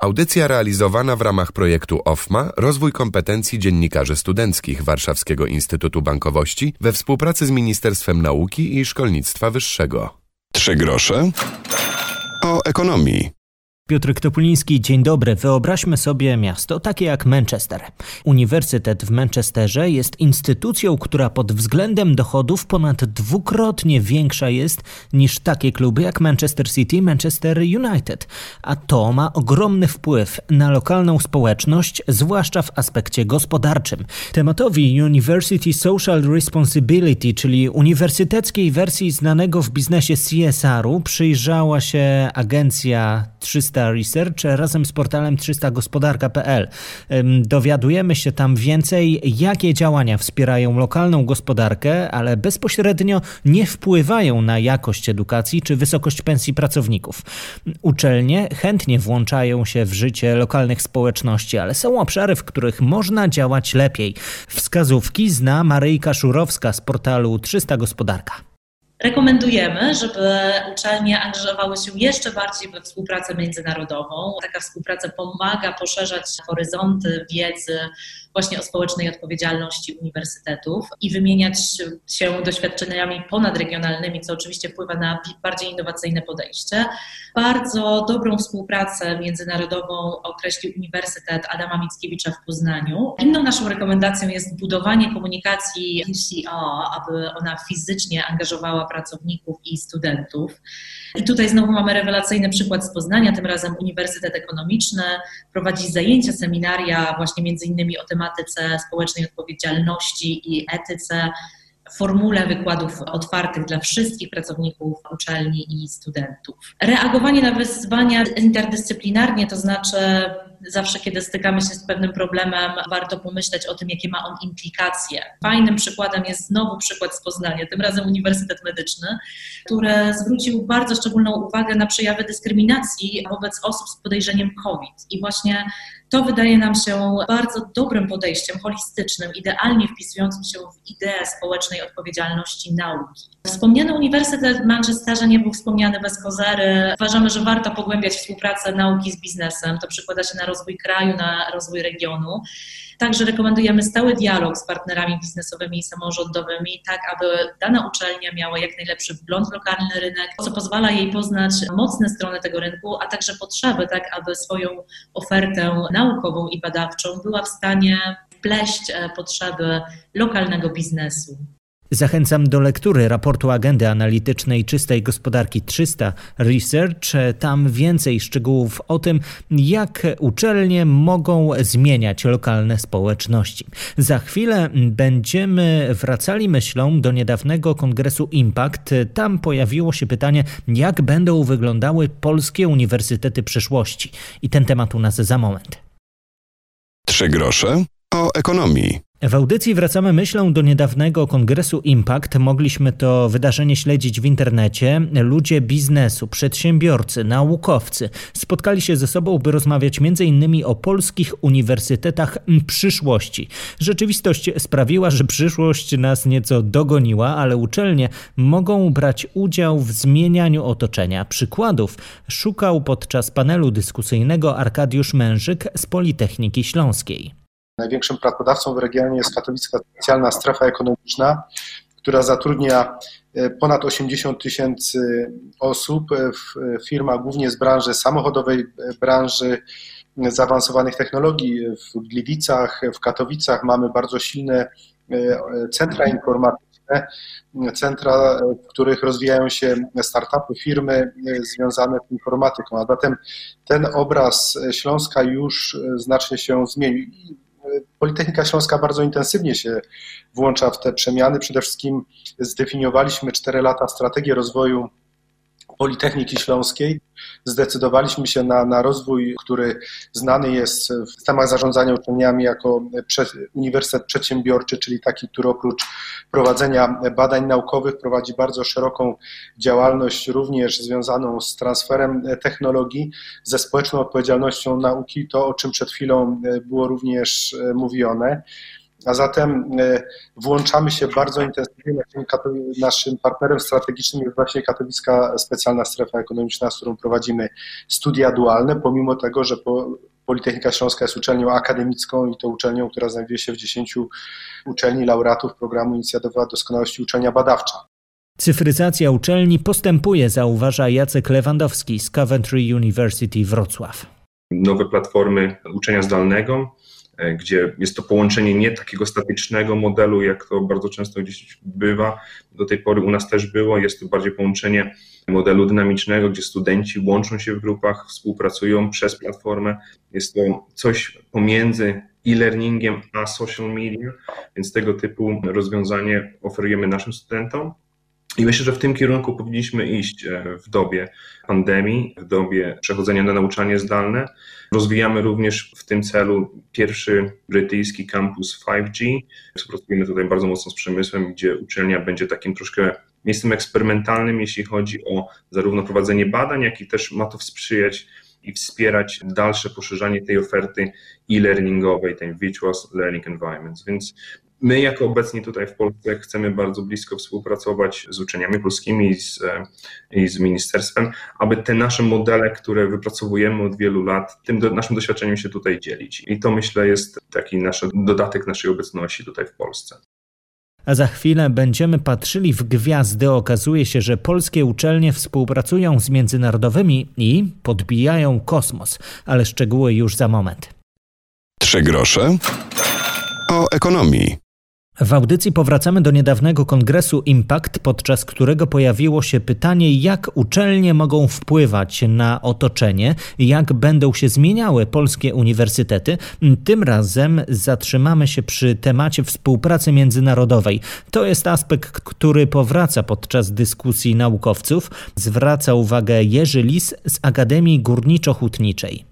Audycja realizowana w ramach projektu OFMA Rozwój kompetencji dziennikarzy studenckich Warszawskiego Instytutu Bankowości we współpracy z Ministerstwem Nauki i Szkolnictwa Wyższego. Trzy grosze o ekonomii. Piotr Topuliński, dzień dobry. Wyobraźmy sobie miasto takie jak Manchester. Uniwersytet w Manchesterze jest instytucją, która pod względem dochodów ponad dwukrotnie większa jest niż takie kluby jak Manchester City, Manchester United. A to ma ogromny wpływ na lokalną społeczność, zwłaszcza w aspekcie gospodarczym. Tematowi University Social Responsibility, czyli uniwersyteckiej wersji znanego w biznesie CSR-u, przyjrzała się agencja 300 300 Research razem z portalem 300gospodarka.pl. Dowiadujemy się tam więcej, jakie działania wspierają lokalną gospodarkę, ale bezpośrednio nie wpływają na jakość edukacji czy wysokość pensji pracowników. Uczelnie chętnie włączają się w życie lokalnych społeczności, ale są obszary, w których można działać lepiej. Wskazówki zna Maryjka Szurowska z portalu 300 Gospodarka. Rekomendujemy, żeby uczelnie angażowały się jeszcze bardziej we współpracę międzynarodową. Taka współpraca pomaga poszerzać horyzonty wiedzy właśnie o społecznej odpowiedzialności uniwersytetów i wymieniać się doświadczeniami ponadregionalnymi, co oczywiście wpływa na bardziej innowacyjne podejście. Bardzo dobrą współpracę międzynarodową określił Uniwersytet Adama Mickiewicza w Poznaniu. Inną naszą rekomendacją jest budowanie komunikacji UCO, aby ona fizycznie angażowała pracowników i studentów. I tutaj znowu mamy rewelacyjny przykład z Poznania, tym razem Uniwersytet Ekonomiczny prowadzi zajęcia, seminaria właśnie między innymi o tematyce społecznej odpowiedzialności i etyce formule wykładów otwartych dla wszystkich pracowników uczelni i studentów. Reagowanie na wyzwania interdyscyplinarnie, to znaczy zawsze, kiedy stykamy się z pewnym problemem, warto pomyśleć o tym, jakie ma on implikacje. Fajnym przykładem jest znowu przykład z Poznania, tym razem Uniwersytet Medyczny, który zwrócił bardzo szczególną uwagę na przejawy dyskryminacji wobec osób z podejrzeniem COVID. I właśnie to wydaje nam się bardzo dobrym podejściem, holistycznym, idealnie wpisującym się w ideę społecznej odpowiedzialności nauki. Wspomniany Uniwersytet Manchesterze nie był wspomniany bez kozery. Uważamy, że warto pogłębiać współpracę nauki z biznesem. To przekłada się na rozwój kraju, na rozwój regionu. Także rekomendujemy stały dialog z partnerami biznesowymi i samorządowymi, tak aby dana uczelnia miała jak najlepszy wgląd w lokalny rynek, co pozwala jej poznać mocne strony tego rynku, a także potrzeby, tak aby swoją ofertę naukową i badawczą była w stanie wpleść e, potrzeby lokalnego biznesu. Zachęcam do lektury raportu agendy analitycznej czystej gospodarki 300 Research. Tam więcej szczegółów o tym, jak uczelnie mogą zmieniać lokalne społeczności. Za chwilę będziemy wracali myślą do niedawnego kongresu Impact. Tam pojawiło się pytanie, jak będą wyglądały polskie uniwersytety przyszłości. I ten temat u nas za moment. Trzy grosze o ekonomii. W audycji wracamy myślą do niedawnego kongresu Impact. Mogliśmy to wydarzenie śledzić w internecie. Ludzie biznesu, przedsiębiorcy, naukowcy spotkali się ze sobą, by rozmawiać m.in. o polskich uniwersytetach przyszłości. Rzeczywistość sprawiła, że przyszłość nas nieco dogoniła, ale uczelnie mogą brać udział w zmienianiu otoczenia. Przykładów szukał podczas panelu dyskusyjnego Arkadiusz Mężyk z Politechniki Śląskiej. Największym pracodawcą w regionie jest katowicka specjalna strefa ekonomiczna, która zatrudnia e, ponad 80 tysięcy osób w firmach głównie z branży samochodowej, e, branży zaawansowanych technologii. W Gliwicach, w Katowicach mamy bardzo silne e, centra informatyczne, centra, w których rozwijają się startupy, firmy związane z informatyką. A zatem ten obraz Śląska już znacznie się zmienił Politechnika Śląska bardzo intensywnie się włącza w te przemiany. Przede wszystkim zdefiniowaliśmy 4 lata strategię rozwoju Politechniki Śląskiej. Zdecydowaliśmy się na, na rozwój, który znany jest w systemach zarządzania uczelniami jako Uniwersytet Przedsiębiorczy, czyli taki, który oprócz prowadzenia badań naukowych prowadzi bardzo szeroką działalność, również związaną z transferem technologii, ze społeczną odpowiedzialnością nauki, to o czym przed chwilą było również mówione. A zatem włączamy się bardzo intensywnie. Naszym, naszym partnerem strategicznym jest właśnie Katowicka Specjalna Strefa Ekonomiczna, z którą prowadzimy studia dualne, pomimo tego, że po, Politechnika Śląska jest uczelnią akademicką i to uczelnią, która znajduje się w 10 uczelni laureatów programu Inicjatywa Doskonałości Uczelnia Badawcza. Cyfryzacja uczelni postępuje, zauważa Jacek Lewandowski z Coventry University Wrocław. Nowe platformy uczenia zdalnego, gdzie jest to połączenie nie takiego statycznego modelu, jak to bardzo często gdzieś bywa. Do tej pory u nas też było. Jest to bardziej połączenie modelu dynamicznego, gdzie studenci łączą się w grupach, współpracują przez platformę. Jest to coś pomiędzy e-learningiem a social media, więc tego typu rozwiązanie oferujemy naszym studentom. I myślę, że w tym kierunku powinniśmy iść e, w dobie pandemii, w dobie przechodzenia na nauczanie zdalne. Rozwijamy również w tym celu pierwszy brytyjski kampus 5G. Współpracujemy tutaj bardzo mocno z przemysłem, gdzie uczelnia będzie takim troszkę miejscem eksperymentalnym, jeśli chodzi o zarówno prowadzenie badań, jak i też ma to sprzyjać i wspierać dalsze poszerzanie tej oferty e-learningowej, tej virtual learning environments. Więc My, jako obecni tutaj w Polsce, chcemy bardzo blisko współpracować z uczeniami polskimi i z, i z ministerstwem, aby te nasze modele, które wypracowujemy od wielu lat, tym do, naszym doświadczeniem się tutaj dzielić. I to myślę jest taki nasz dodatek naszej obecności tutaj w Polsce a za chwilę będziemy patrzyli w gwiazdy. Okazuje się, że polskie uczelnie współpracują z międzynarodowymi i podbijają kosmos, ale szczegóły już za moment. Trzy grosze o ekonomii. W audycji powracamy do niedawnego kongresu Impact, podczas którego pojawiło się pytanie, jak uczelnie mogą wpływać na otoczenie, jak będą się zmieniały polskie uniwersytety. Tym razem zatrzymamy się przy temacie współpracy międzynarodowej. To jest aspekt, który powraca podczas dyskusji naukowców. Zwraca uwagę Jerzy Lis z Akademii Górniczo-Hutniczej.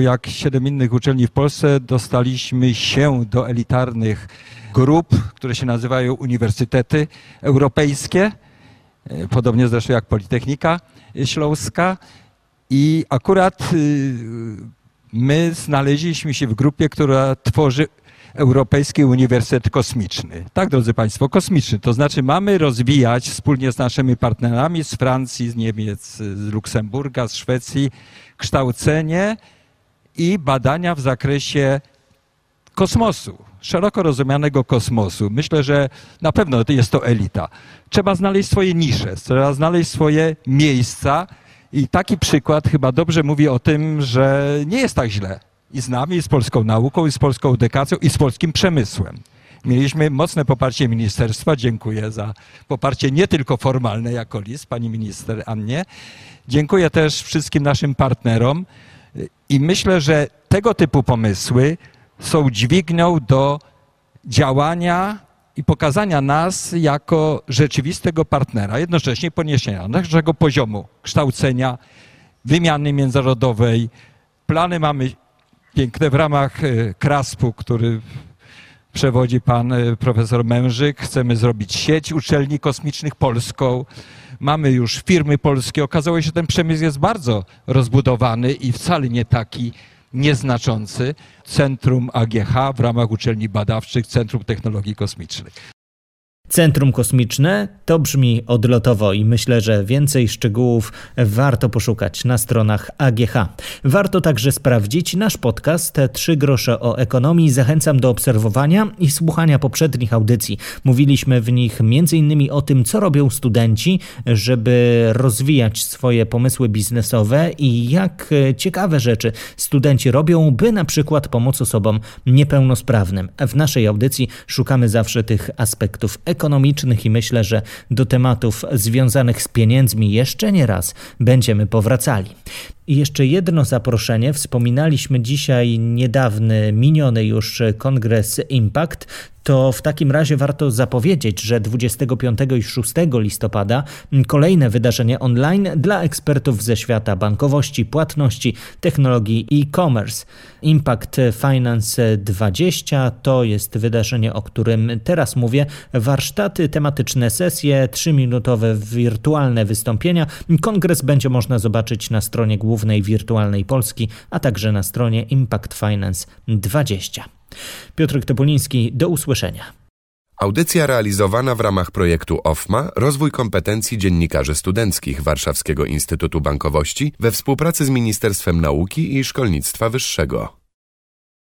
Jak siedem innych uczelni w Polsce dostaliśmy się do elitarnych grup, które się nazywają uniwersytety europejskie, e, podobnie zresztą jak Politechnika Śląska. I akurat y, my znaleźliśmy się w grupie, która tworzy Europejski Uniwersytet Kosmiczny. Tak, drodzy Państwo, kosmiczny. To znaczy mamy rozwijać wspólnie z naszymi partnerami z Francji, z Niemiec, z Luksemburga, z Szwecji kształcenie i badania w zakresie kosmosu, szeroko rozumianego kosmosu. Myślę, że na pewno jest to elita. Trzeba znaleźć swoje nisze, trzeba znaleźć swoje miejsca i taki przykład chyba dobrze mówi o tym, że nie jest tak źle. I z nami, i z polską nauką, i z polską edukacją, i z polskim przemysłem. Mieliśmy mocne poparcie ministerstwa. Dziękuję za poparcie nie tylko formalne jako list, pani minister Annie. Dziękuję też wszystkim naszym partnerom. I myślę, że tego typu pomysły są dźwignią do działania i pokazania nas jako rzeczywistego partnera, jednocześnie poniesienia naszego poziomu kształcenia, wymiany międzynarodowej. Plany mamy piękne w ramach e, KRASP-u, który przewodzi pan e, profesor Mężyk. Chcemy zrobić sieć uczelni kosmicznych polską. Mamy już firmy polskie. Okazało się, że ten przemysł jest bardzo rozbudowany i wcale nie taki nieznaczący. Centrum AGH w ramach uczelni badawczych, Centrum Technologii Kosmicznych. Centrum Kosmiczne to brzmi odlotowo i myślę, że więcej szczegółów warto poszukać na stronach AGH. Warto także sprawdzić nasz podcast Trzy grosze o ekonomii. Zachęcam do obserwowania i słuchania poprzednich audycji. Mówiliśmy w nich m.in. o tym, co robią studenci, żeby rozwijać swoje pomysły biznesowe i jak ciekawe rzeczy studenci robią, by na przykład pomóc osobom niepełnosprawnym. W naszej audycji szukamy zawsze tych aspektów ekonomicznych ekonomicznych i myślę, że do tematów związanych z pieniędzmi jeszcze nie raz będziemy powracali. I jeszcze jedno zaproszenie. Wspominaliśmy dzisiaj niedawny, miniony już kongres Impact. To w takim razie warto zapowiedzieć, że 25 i 6 listopada kolejne wydarzenie online dla ekspertów ze świata bankowości, płatności, technologii i e-commerce. Impact Finance 20 to jest wydarzenie, o którym teraz mówię. Warsztaty, tematyczne sesje, 3-minutowe wirtualne wystąpienia. Kongres będzie można zobaczyć na stronie głównej Głównej Wirtualnej Polski, a także na stronie Impact Finance 20. Piotr Topoliński, do usłyszenia. Audycja realizowana w ramach projektu OFMA Rozwój kompetencji dziennikarzy studenckich Warszawskiego Instytutu Bankowości we współpracy z Ministerstwem Nauki i Szkolnictwa Wyższego.